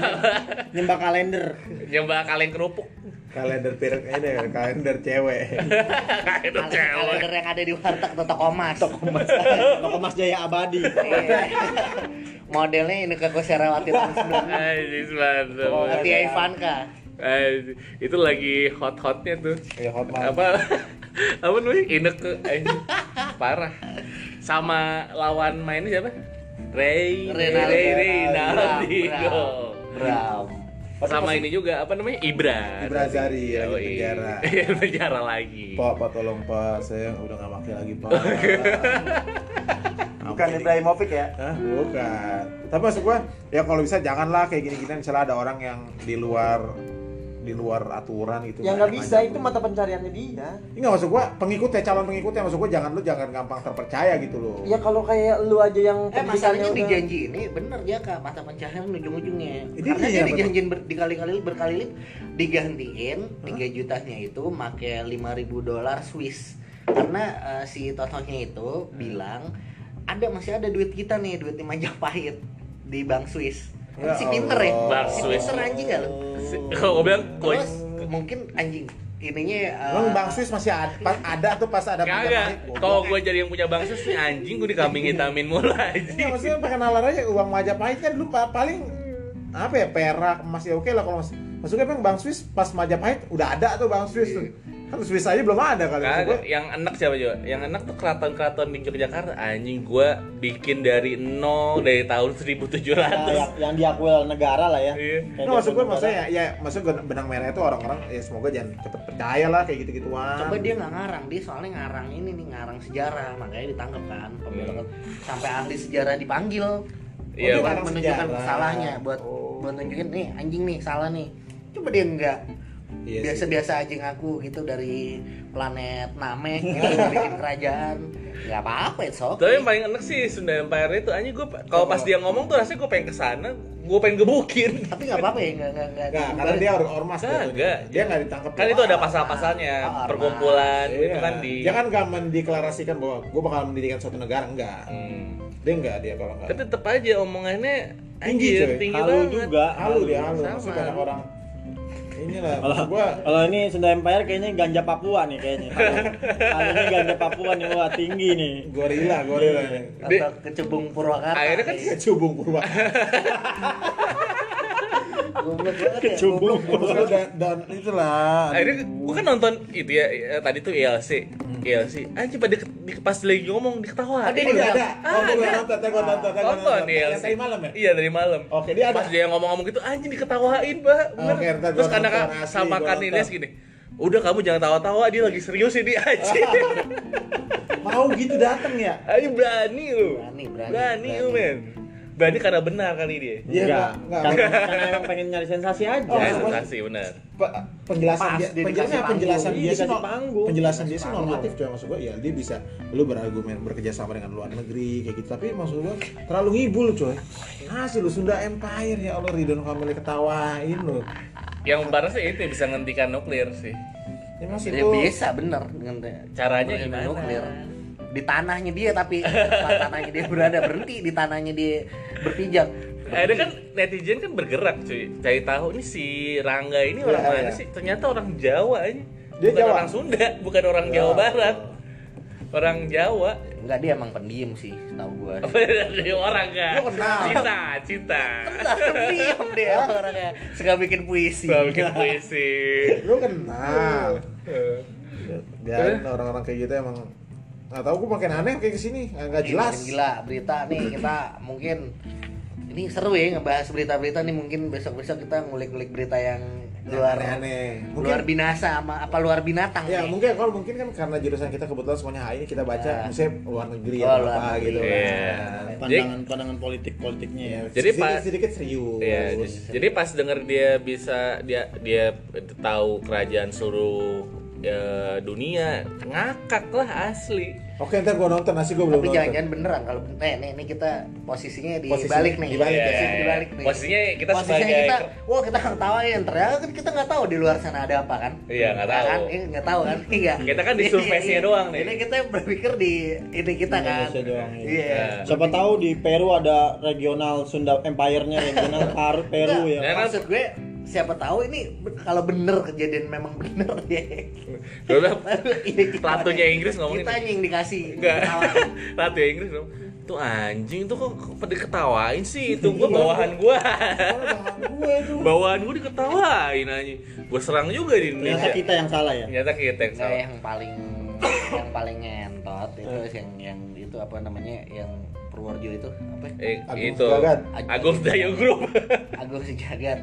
Nyembah kalender. nyembah kaleng kerupuk kalender pirek ini kalender cewek. Kalender, cewek kalender yang ada di warteg atau toko emas. Toko Mas, Toko Mas Jaya Abadi. Iya. Modelnya ini ke Koserawati tahun sebelumnya. Mantap. Tia Ivanka. Anjing, itu lagi hot-hotnya tuh Ya hot banget. apa apa namanya inek ke anjing. parah sama lawan mainnya siapa Ray Ronaldo. Ray Ray Bram, Ronaldinho Bram. sama ini juga apa namanya Ibra Ibra Zari, lagi Yoi. penjara. Iya, penjara lagi Pak, Pak tolong Pak, saya udah nggak pakai lagi Pak. Bukan Ibrahimovic ya. Hah? Bukan. Tapi maksud gua, ya kalau bisa janganlah kayak gini-gini misalnya ada orang yang di luar di luar aturan gitu. Ya nggak bisa, itu mata pencariannya dia. Ini nggak maksud gua pengikutnya calon pengikutnya maksud gua jangan lu jangan gampang terpercaya gitu loh. Ya kalau kayak lu aja yang Eh masalahnya udah- janji ini bener ya kak mata pencahayaan ujung-ujungnya Ini karena iya, dia dijanjin ber, dikali-kali berkali digantiin 3 jutanya itu make 5000 dolar Swiss karena eh, si totonya itu bilang ada masih ada duit kita nih duit di Majapahit di bank Swiss Ya si pinter ya. Bank si Swiss. pinter anjing gak lu? Si- kalau gue bilang coin terus mungkin anjing ininya eh, Emang Bang Swiss masih ada, pas- ada tuh pas ada Kagak, Majapahit, kalau gue jadi yang punya bang sus nih anjing gue dikambing hitamin mulu Ya, anjing maksudnya perkenalan aja uang Majapahit kan dulu pa- paling apa ya perak masih oke lah kalau mas maksudnya emang Bang Swiss pas Majapahit udah ada tuh Bang Swiss tuh kan Swiss aja belum ada kali gua. Kagak, yang enak siapa juga? Yang enak tuh keraton-keraton di Yogyakarta anjing gue bikin dari nol dari tahun 1700 Ya, yang, yang diakui negara lah ya. Iya. Nah, maksud gue diakui maksudnya ya, ya maksud gue benang merah itu orang-orang ya semoga jangan cepet percaya lah kayak gitu-gituan. Coba dia nggak ngarang, dia soalnya ngarang ini nih ngarang sejarah, makanya ditangkap kan pembela sampai ahli sejarah dipanggil. Iya, buat ngarang menunjukkan sejarah. salahnya, buat Oh. buat nunjukin nih anjing nih salah nih. Coba dia enggak. Biasa-biasa aja ngaku gitu dari planet Namek gitu, bikin kerajaan. Gak apa-apa itu oke. Tapi yang paling enak sih Sunda Empire itu anjing gue kalau pas dia ngomong tuh rasanya gue pengen ke sana gue pengen gebukin Tapi nggak apa-apa ya, nggak nggak nggak. Enggak, karena dia or ormas Kagak. jatuhnya. Dia nggak ditangkap. kan itu ada pasal-pasalnya Oh, perkumpulan Iya. itu kan di Dia kan nggak mendeklarasikan bahwa gue bakal mendirikan suatu negara enggak. Hmm. Dia enggak dia kalau enggak. tapi tetap aja omongannya Tinggi, anjir, tinggi Halu banget juga. halu dia halu. Maksudnya banyak orang inilah Kalau maksud gua kalau ini Sunda Empire kayaknya ganja Papua nih kayaknya. Kalau ini ganja Papua nih wah tinggi nih. gorila, gorila nih. Atau kecebung Purwakarta. Akhirnya kan Kecubung purba. goblok banget ya. Goblok. Dan, dan itulah. akhirnya gue kan nonton itu ya eh, tadi tuh ILC ILC anjing pada di, di- pas lagi ngomong diketawa Ada Oh, dia ada. Oh, Ada. gue nonton, tadi gue nonton, nonton nonton. ILC Yang tadi malam ya? iya dari malam Oke, dia ada. pas dia ngomong-ngomong gitu anjing diketawain mbak terus karena sama kan nonton. Ines gini udah kamu jangan tawa-tawa dia lagi serius ini anjing Mau gitu dateng ya? Ayo berani lu Berani, berani, berani lu berani. men berani karena benar kali dia? Iya, Enggak. enggak, Karena, karena emang pengen nyari sensasi aja. Oh, ya sensasi benar. Pe- penjelasan Pas, dia, dia penjelasan, dikasih penjelasan dia Iya, sih panggung. penjelasan dia sih normatif coy maksud gua ya dia bisa lu berargumen bekerja sama dengan luar negeri kayak gitu. Tapi maksud gua terlalu ngibul coy. Ngasih lu Sunda Empire ya Allah Ridwan Kamil ketawain lu. Yang benar sih itu bisa ngentikan nuklir sih. Ya masih Ya bisa bener dengan Caranya gimana? nuklir. Di tanahnya dia tapi tanahnya dia berada berhenti di tanahnya dia berpijak. Ada kan netizen kan bergerak cuy cari tahu nih si Rangga ini orang Iya, mana iya. sih ternyata orang Jawa ini Dia bukan Jawa? orang Sunda bukan orang Ya. Jawa Barat orang Jawa Enggak dia emang pendiam sih, tahu gua. dari orang kan Lu kenal. cinta cinta pendiam dia orangnya. Suka bikin puisi. Suka bikin puisi lu kenal Eh, biarin orang-orang kayak gitu emang nggak tahu gua makin aneh kayak ke sini nggak Ih, jelas makin gila berita nih kita mungkin ini seru ya ngebahas berita-berita nih mungkin besok-besok kita ngulik-ngulik berita yang luar aneh-aneh. luar Mungkin binasa sama apa luar binatang ya nih. mungkin kalau mungkin kan karena jurusan kita kebetulan semuanya HI ini kita baca Ah. misalnya luar negeri Oh, atau luar apa negeri. gitu Iya. kan. pandangan pandangan politik politiknya ya Jadi sedikit, pas- sedikit serius. Iya, j- jadi pas denger dia bisa dia dia tahu kerajaan seluruh ya, dunia ngakak lah asli. Oke, ntar gua nonton nasi gua belum Tapi nonton. jangan-jangan beneran kalau eh nih, nih kita posisinya di Posisi- balik nih. dibalik ya. Posisi dibalik nih. Posisinya kita Posisinya sebagai- kita, wah kita ngetawain ternyata kan kita nggak tahu di luar sana ada apa kan? Iya, nggak tahu. Kan? Eh, nggak tahu kan? Iya. Kita kan di surface-nya doang nih. Ini kita berpikir di ini kita kan. Indonesia doang, iya. Iya. siapa tahu di Peru ada regional Sunda Empire-nya regional Peru ya Maksud gue siapa tahu ini kalau bener kejadian memang bener ya. Ini gimana? Ratunya Inggris ngomongin. Kita yang dikasih enggak. Ratu Inggris dong. Tuh anjing tuh kok pada ketawain sih itu gua bawahan gua. bawahan gua diketawain anjing. Gua serang juga di ternyata Indonesia. kita yang salah ya Ternyata kita yang salah. yang paling yang paling ngentot itu yang yang itu apa namanya yang Purworejo itu apa ya? Eh, Agung itu Sejagat. Agung Dayo Group. Agung Sejagat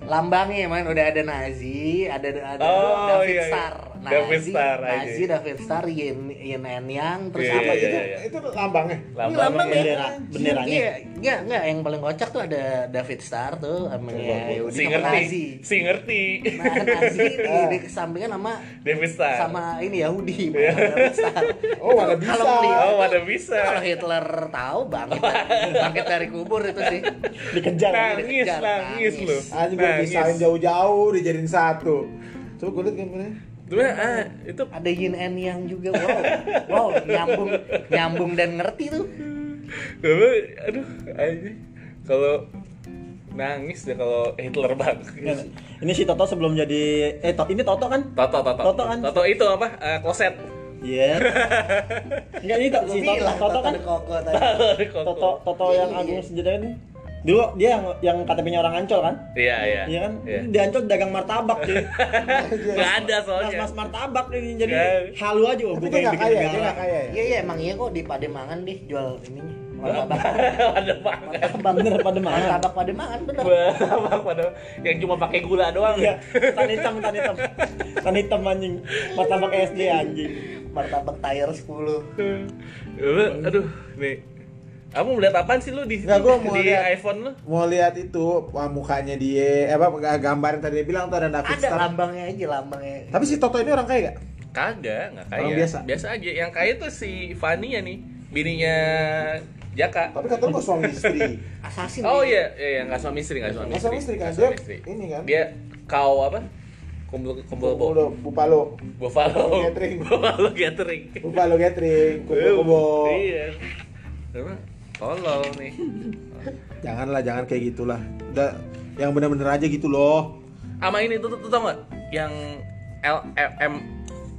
lambangnya man udah ada Nazi ada ada Oh, David iya, iya. Star Nazi David Star aja. Nazi David Star Yin Yin and Yang terus Iya, apa iya, gitu iya. Itu lambangnya. Ini Lambang lambang bendera, ya. benderanya. Iya, enggak, enggak yang paling kocak tuh ada David Star tuh sama Yahudi si sama ngerti, Nazi. si ngerti. Nah, Nazi di, di kesampingan sama David Star. sama ini Yahudi, David Star. Oh, mana bisa. Kalau Oh, mana bisa. Kalau Hitler tahu bangkit bangkit dari kubur itu sih. dikejar Nangis, Dikejar, nangis nangis. lu. Anjing gue pisahin jauh-jauh dijadiin satu. Coba gue liat gambarnya. Cuma ah, itu Ada yin and yang juga. Wow. Wow, nyambung nyambung dan ngerti tuh. Gue, aduh, anjing. Kalau nangis deh kalau Hitler bang. ini si Toto sebelum jadi eh to, ini Toto kan Toto, Toto, Toto kan? Toto itu apa? Eh, kloset. iya enggak ini to, si Toto, Toto kan tadi. Toto Toto yang Agung Sejagat ini dulu dia yang yang KTP-nya orang Ancol kan Iya, iya. Iya kan? Iya. Di Ancol dagang martabak cuy. Nggak ada Mas, soalnya. mas martabak ini jadi Nggak. halu aja oh, Tapi gue dia kayak nggak bikin kaya, dia negara. nggak kaya ya. Iya iya emang iya kok di Pademangan deh jual ininya. Martabak. ada banget. Martabak Bener pada mana? Martabak Pademangan bener. Martabak pada yang cuma pakai gula doang. Iya, tan hitam, tan hitam. Tan hitam anjing. Martabak SD anjing. Martabak tire 10. Aduh, nih. Kamu melihat apaan sih lu di Nggak, gua mau di lihat. iPhone lu? Mau lihat itu wah, mukanya dia, eh, apa gambar yang tadi dia bilang tuh ada David Ada Star. lambangnya aja lambangnya. Tapi si Toto ini orang kaya gak? Kagak, nggak kaya. Orang biasa? Biasa aja. Yang kaya tuh si Fanny ya nih, bininya Jaka. Tapi kata gue suami istri. Assassin. Oh dia. iya, iya nggak suami istri, nggak suami Nggak istri. suami istri kan? Nggak Dia suami istri. ini kan? Dia kau apa? Kumpul kumpul bo Kumpul Bupalo. Buffalo. Gathering. Buffalo gathering. Bupalo gathering, kumpul kubo. Iya. Tolol nih. Janganlah, jangan kayak gitulah. Udah yang bener-bener aja gitu loh. Sama ini tuh, tuh, tuh tau gak? Yang L M M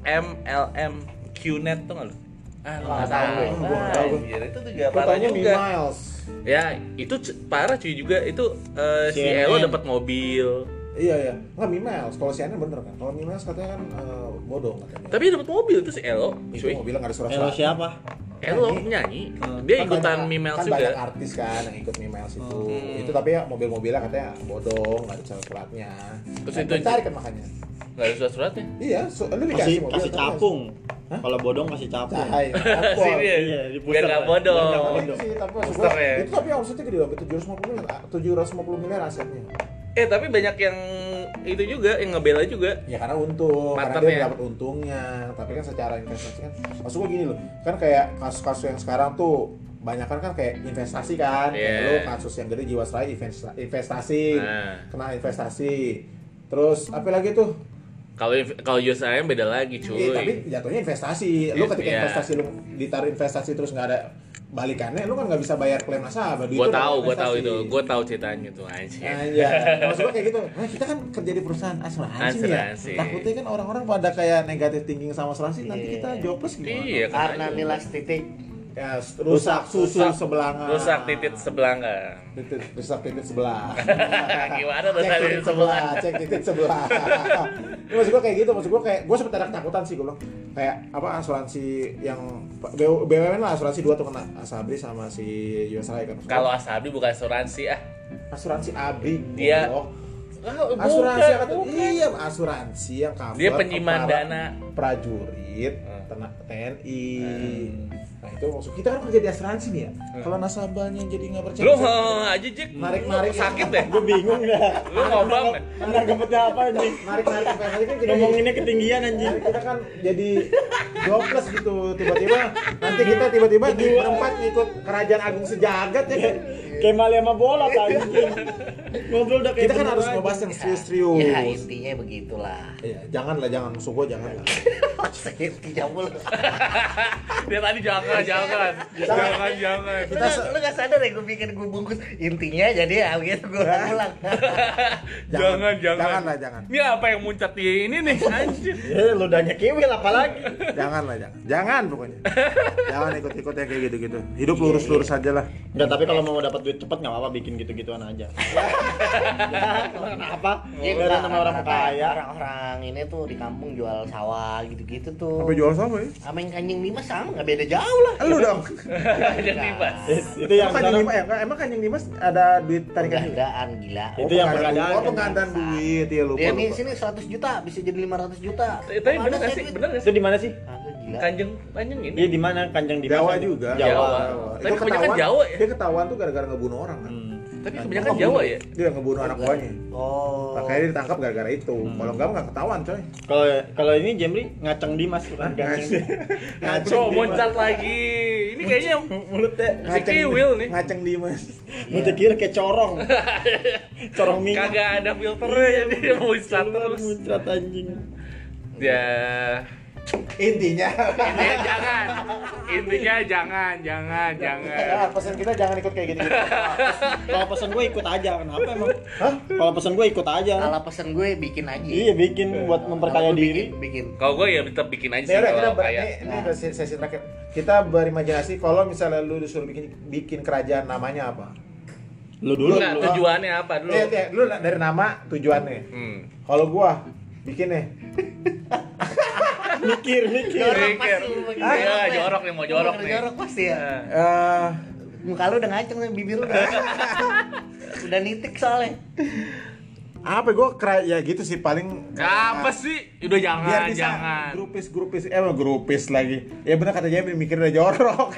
M L M Q net tuh gak lu? Ah, lu nggak Ah, tahu gue, itu juga parah juga. Miles. Ya, itu parah cuy juga. Itu eh, si. Elo dapat mobil. Iya iya, nggak Mi Miles. Kalau si Ana bener kan. Kalau Mi Miles katanya kan eh, bodong katanya. Tapi dapat mobil tuh si Elo. itu Cuy. mau bilang nggak ada surat Elo siapa? Elo penyanyi. Dia Kan ikutan banyak- Mimels kan juga. banyak artis kan yang ikut Mimels itu. Hmm. Itu tapi ya mobil-mobilnya katanya bodong, nggak ada surat-suratnya. Terus Nah, itu- dicari kan makanya. Gak ada surat-suratnya. Iya, so, lu Kasih dikasih mobil. kasih capung. Hah? Kalau bodong kasih capung. Ya. Iya, di Biar puser nggak lah. bodoh. Biar nggak Itu bodoh. sih, tapi maksud Poster gua, ya. itu tapi omsetnya gede banget, 750 miliar, 750 miliar asetnya. Eh tapi banyak yang itu juga yang ngebela juga. Ya karena untung, karena Partnernya. dia dapat untungnya. Tapi kan secara investasi kan, maksud gua gini loh, kan kayak kasus-kasus yang sekarang tuh banyak kan kan kayak investasi kan, kayak Iya. lo kasus yang gede Jiwasraya investa- investasi, Nah. kena investasi, terus apa lagi tuh? Kalau kalau Yosaya beda lagi tapi cuy. jatuhnya investasi. Lu Iya, ketika iya. investasi lu ditaruh investasi terus nggak ada balikannya, lu kan nggak bisa bayar klaim nasabah. Duit Gua tahu, gua tahu itu. Gua tahu ceritanya tuh anjir. Iya, maksud gua kayak gitu. Nah, kita kan kerja di perusahaan asuransi, nih Asuransi. ya. Takutnya kan orang-orang pada kayak negatif thinking sama asuransi, nanti Iya. kita jobless gimana? Iya, Karena aja. nilas titik Ya, rusak susu sebelah. rusak titit sebelah enggak Titit, rusak titit sebelah. gimana cek rusak titit sebelah, cek titit sebelah. Ini maksud gua kayak gitu, maksud gua kayak gua sempet ada ketakutan sih gua bilang. Kayak apa asuransi yang BUMN lah asuransi dua tuh kena Asabri sama si Yosrai kan. Kalau Asabi bukan asuransi ah asuransi Abri Dia-. Oh, asuransi bukan, yang bukan. iya asuransi yang cover dia penyimpanan para dana prajurit Hmm. TNI nah itu maksud kita kan kerja di asuransi nih ya. Kalau nasabahnya jadi nggak percaya lu aja Jack Narik-narik ya. sakit deh. Gue bingung dah. lu ngobam deh Anda gempetnya apa anjing? narik narik investasi kan jadi Ngomonginnya ketinggian anjing. kita kan jadi jobless gitu. Tiba-tiba nanti kita tiba-tiba di berempat ngikut kerajaan agung sejagat ya kan? Kayak Mali sama bola anjing. Ngobrol udah kayak kita kan harus ngebahas yang serius-serius. Ya intinya begitulah. Iya, jangan lah jangan. Musuh gua jangan lah sakit jamul dia tadi jangan jangan jangan jangan. Lu, gak- lu gak sadar ya gue bikin gue bungkus. Intinya jadi ya gitu gue ulang. Jangan jangan jangan. lah jangan. Ini apa yang muncat di ini nih? Anjir. Eh, ludahnya kiwil apalagi. jangan lah jangan. Jangan pokoknya. Jangan ikut-ikut ya kayak gitu-gitu. Hidup lurus-lurus aja lah. Enggak, tapi kalau mau dapat duit cepet nggak apa-apa bikin gitu-gituan aja. ya, kenapa? Iya, Ngobrol sama orang rata-rata kaya. orang-orang ini tuh di kampung jual sawah gitu-gitu tuh. Sampai jual sama ya? Sama yang kanjeng Dimas sama nggak beda jauh lah lu dong. Bebas Eh, Itu yang kanjeng dimas ya emang kanjeng dimas ada duit tarikan penggandaan gila. Itu yang penggandaan- penggandaan. oh penggandaan duit. Ya lupa nih lupa. sini 100 juta bisa jadi 500 juta. Eh, tapi saya sih? bener gak itu sih di mana sih? Kanjeng kanjeng ini. Dia di mana Kanjeng di Jawa juga. Jawa. Jawa. Tapi Itu kebanyakan Jawa ya? dia ketahuan tuh gara-gara ngebunuh orang kan? Hmm. Tapi kebanyakan Jawa ya? dia ngebunuh anak buahnya. Oh. Makanya dia ditangkap gara-gara itu. Kalau enggak nggak ketahuan coy. Kalau kalau ini Jemri ngaceng Dimas bukan? Kanjeng. bro muncat lagi. Ini kayaknya mulutnya si Kiwil nih. ngaceng dimas. Mulutnya kira kayak corong. corong minyak. kagak ada filternya jadi dia muncat terus. Muncrat anjing. ya intinya intinya jangan intinya jangan jangan jangan ya, pesan kita jangan ikut kayak gitu Kalau pesan gue ikut aja, kenapa emang? Hah? Kalau pesan gue ikut aja. kalau pesen gue bikin aja Iya bikin buat memperkaya diri. bikin, bikin. kalau gue ya tetap bikin aja sih udah kita kalau ber- kayak ini, ini udah sesi sesi terakhir. Kita berimajinasi kalau misalnya lu disuruh bikin bikin kerajaan namanya apa? Lu dulu. Enggak, tujuannya apa dulu Lihat ya, lu dari nama tujuannya. hmm. Kalau gua bikin nih Mikir, mikir. Jorok Mikir. Iya, jorok, ya. jorok nih, mau jorok nih. jorok pasti ya. Eh muka lu udah ngaceng nih bibir lu udah. Udah nitik soalnya. Apa gua kera ya gitu sih paling apa sih? Udah jangan biar bisa jangan. grupis grupis eh grupis lagi. Ya benar kata Jamie mikir udah jorok.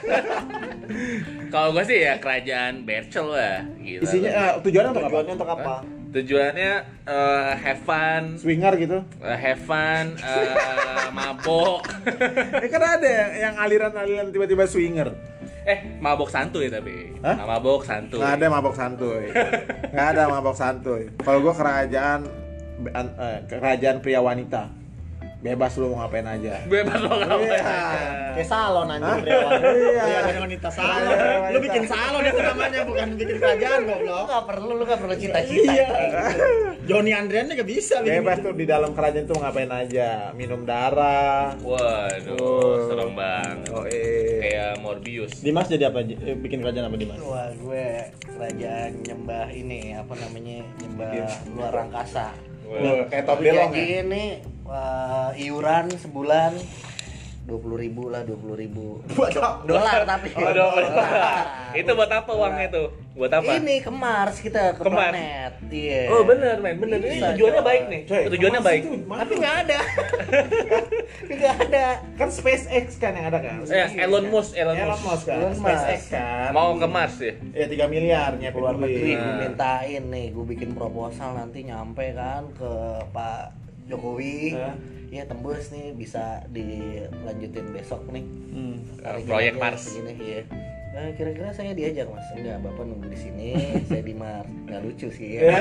Kalau gue sih ya kerajaan Bercel lah gitu isinya eh, tujuannya untuk apa? Tujuannya untuk apa? Tujuannya eh, have fun. Swinger gitu. Eh, have fun eh, mabok. Eh kan ada yang, yang aliran-aliran tiba-tiba swinger. Eh mabok santuy tapi. Hah? Nah, mabok santuy. Nggak ada mabok santuy. Nggak ada mabok santuy. Kalau gua kerajaan an- kerajaan pria wanita bebas lu mau ngapain aja bebas lo ngapain Iya. aja. Kayak salon anjing? Dewan. Iya. Iya, ada wanita salon. Iya, Lu wanita. bikin salon itu namanya bukan bikin kerajaan lu goblok. gak perlu lu gak perlu cita-cita Iya. Joni Andrian gak bisa bikin bebas gitu. tuh di dalam kerajaan tuh ngapain aja minum darah waduh Oh. serem banget oh eh kayak Morbius Dimas jadi apa? Eh, Bikin kerajaan apa Dimas? Wah gue kerajaan nyembah ini apa namanya nyembah luar angkasa. Wah, kayak top Gue delong ya wah, iuran sebulan dua puluh ribu lah dua puluh ribu. Dolar tapi. Oh, dolar. itu buat apa uangnya tuh buat apa? Ini ke Mars kita ke Ke Mars. planet. Iya. Oh bener men, bener ini tujuannya baik nih, Coy, tujuannya Mars baik. itu tapi nggak ada. Nggak ada. Kan SpaceX kan yang ada kan? Eh, Elon Musk, Elon Elon Musk. Kan? Elon Musk. SpaceX kan? Mau ke Mars ya? ya 3 miliar nyepin luar negeri gue Nah. mintain nih gue bikin proposal nanti nyampe kan ke Pak Jokowi? Ya tembus nih bisa dilanjutin besok nih Hmm. Tariknya proyek Mars. segini, iya. Nah, kira-kira saya diajak mas enggak bapak nunggu di sini saya di Mars nggak lucu sih ya.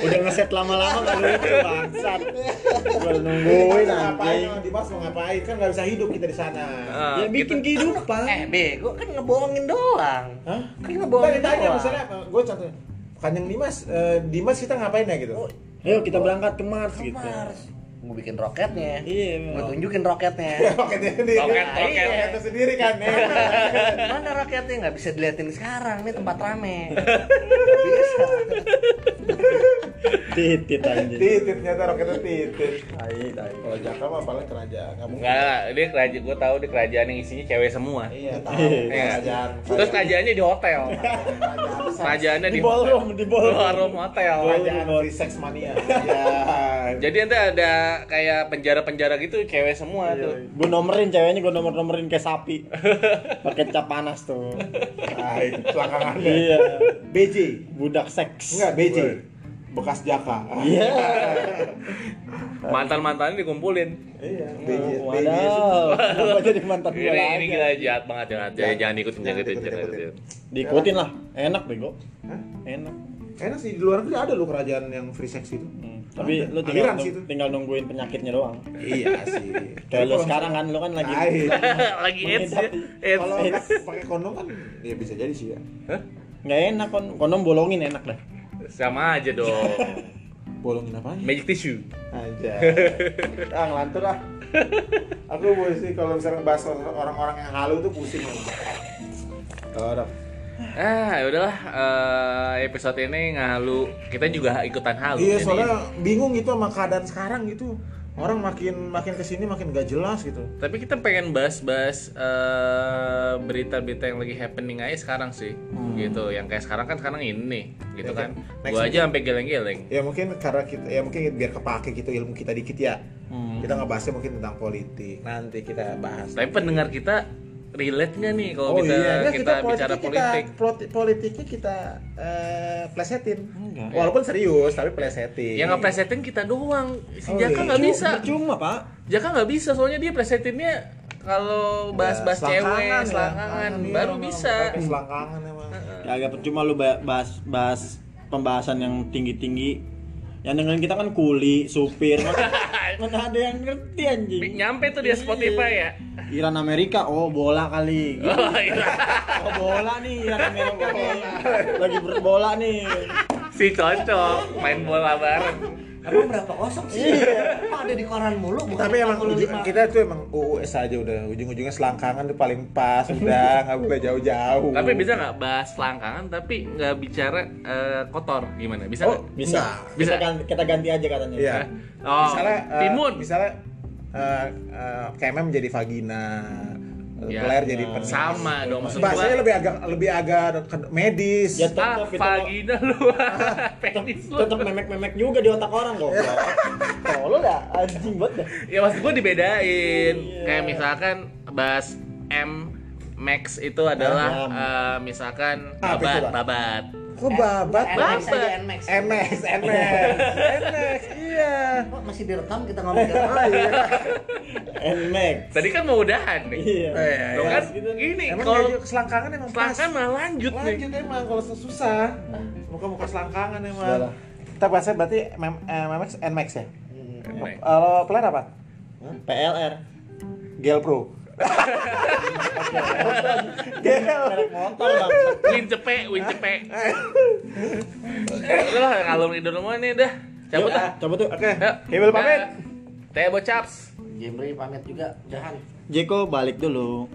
Udah ngeset lama-lama gak lucu bangsat. Gua Woi, nungguin ngapain anjing. di Mars mau ngapain kan nggak bisa hidup kita di sana Ah, Ya bikin gitu. kehidupan. eh bego kan ngebohongin doang Hah? kan Nggak ngebohongin ditanya doang misalnya gue contohnya Kanjeng Dimas, eh, Dimas kita ngapain ya gitu? Oh, Ayo kita berangkat ke Mars ke gitu. Mars. Gue bikin roketnya. Iya, gue tunjukin roketnya. Roketnya sendiri. Roket, Nah, roket. iya, Roketnya sendiri kan. mana roketnya? Nggak bisa diliatin sekarang. Ini tempat rame. Bisa Titit anjing. Titit ternyata roketnya titit. Tai, tai. Kalau Jaka mah paling kerajaan. Nggak mungkin. Enggak, dia kerajaan gue tahu di kerajaan yang isinya cewek semua. Iya, tahu. Iya. Kerajaan. Terus kerajaannya di hotel. Kerajaannya Di di ballroom, di ballroom. hotel. Kerajaan free sex mania. Iya. Jadi nanti ada kayak penjara-penjara gitu cewek semua tuh. Gue nomerin ceweknya, gue nomer-nomerin kayak sapi. Pakai cap panas tuh. Nah, itu selangkangannya. Iya. BJ. Budak seks. Enggak, BJ. Bekas Jaka. Iya. Mantan-mantannya dikumpulin. Iya. Kenapa jadi mantan Ini ini gila jahat banget jahat. Jangan, jangan ikutin Jangan jangan ikutin ikutin, jangan ikutin. ikutin. Diikutin lah. Enak bego. Hah? Enak. Enak sih di luar negeri ada loh kerajaan yang free sex itu. Hmm. Tapi Ada. lu tinggal, itu. tinggal nungguin penyakitnya doang. Iya sih. Kayak lu sekarang kan, lu kan lagi. Lagi AIDS ya. AIDS. Kalau pakai kondom kan ya bisa jadi sih ya. Hah? nggak enak kon kondom bolongin enak dah. Sama aja dong. Bolongin apa? Magic tissue. Aja. ah ngelantur ah. Aku sih kalau misalnya bahas orang-orang yang halu tuh pusing. Kalau Ah, ya udahlah eh, episode ini ngalu. Kita juga ikutan halu. Iya Jadi- soalnya bingung gitu sama keadaan sekarang gitu. Orang makin makin ke sini makin gak jelas gitu. Tapi kita pengen bahas-bahas eh, berita-berita yang lagi happening aja sekarang sih, gitu. Yang kayak sekarang kan sekarang ini nih, gitu Ya, kan. next Gua aja sampai geleng-geleng. Ya mungkin karena kita ya mungkin biar kepake gitu ilmu kita dikit ya. Hmm. Kita ngebahasnya mungkin tentang politik. Nanti kita bahas. Tapi pendengar kita relate nggak nih kalau oh kita, iya, Nggak, kita, bicara politik? Kita, politi- politiknya kita eh, plesetin. Enggak. Walaupun serius tapi plesetin. Yang ngepresetin kita doang. Si Oh, Jaka iya. nggak Percu- bisa. Percuma, Pak. Jaka nggak bisa soalnya dia presetinnya kalau bahas-bahas Ya, cewek, selangkangan ya. selangkangan, Iya, baru emang bisa. Selangkangan emang. Ya agak percuma lu ba- bahas bahas pembahasan yang tinggi-tinggi. Yang dengerin kita kan kuli, supir. Mana, mana ada yang ngerti anjing. Nyampe tuh dia Spotify ya. Iran Amerika, oh bola kali. Oh, iya. Oh bola nih Iran Amerika nih. Lagi berbola nih. si cocok main bola bareng. Emang berapa kosong sih Kok ada di koran mulu bukan Tapi emang 45? ujung- kita tuh emang UUS aja udah ujung-ujungnya selangkangan tuh paling pas udah nggak boleh jauh-jauh. Tapi bisa nggak bahas selangkangan tapi nggak bicara eh, kotor gimana? Bisa Oh, nggak? Bisa. Enggak. Bisa Bisa. kan kita ganti aja katanya. Iya. Oh, misalnya eh, timun. misalnya eh eh, KMM jadi vagina Ya, Claire jadi penis sama dong, maksud bahasanya gua- lebih agak lebih agak medis Ya, ah, tetap itu vagina lu. Penis lu. tetap memek-memek juga di otak orang kok. Tolol dah, anjing banget dah. Ya maksud gua dibedain. Iya. Kayak misalkan bahas M Max itu adalah eh, misalkan babat, babat. Kok babat NMAX Babat. NMAX MX MX MX iya Kok masih direkam kita ngomongin ah iya Nmax. Tadi kan mau udahan nih. Iya. iya, Lo iya. kan gitu. gini emang kalau selangkangan emang pas selangkangan malah lanjut, nih. lanjut emang kalau susah muka muka selangkangan emang kita bahasnya berarti eh, MX NMAX ya Max. kalau player apa PLR. Gel Pro Gel motor bang. Win cepe, win cepe. Udah lah ngalur ngidul semua nih dah. Cabut Yuk, ah. Coba tuh. oke. Hebel pamit Teh bocaps. Jemri pamit juga jahan Jeko balik dulu.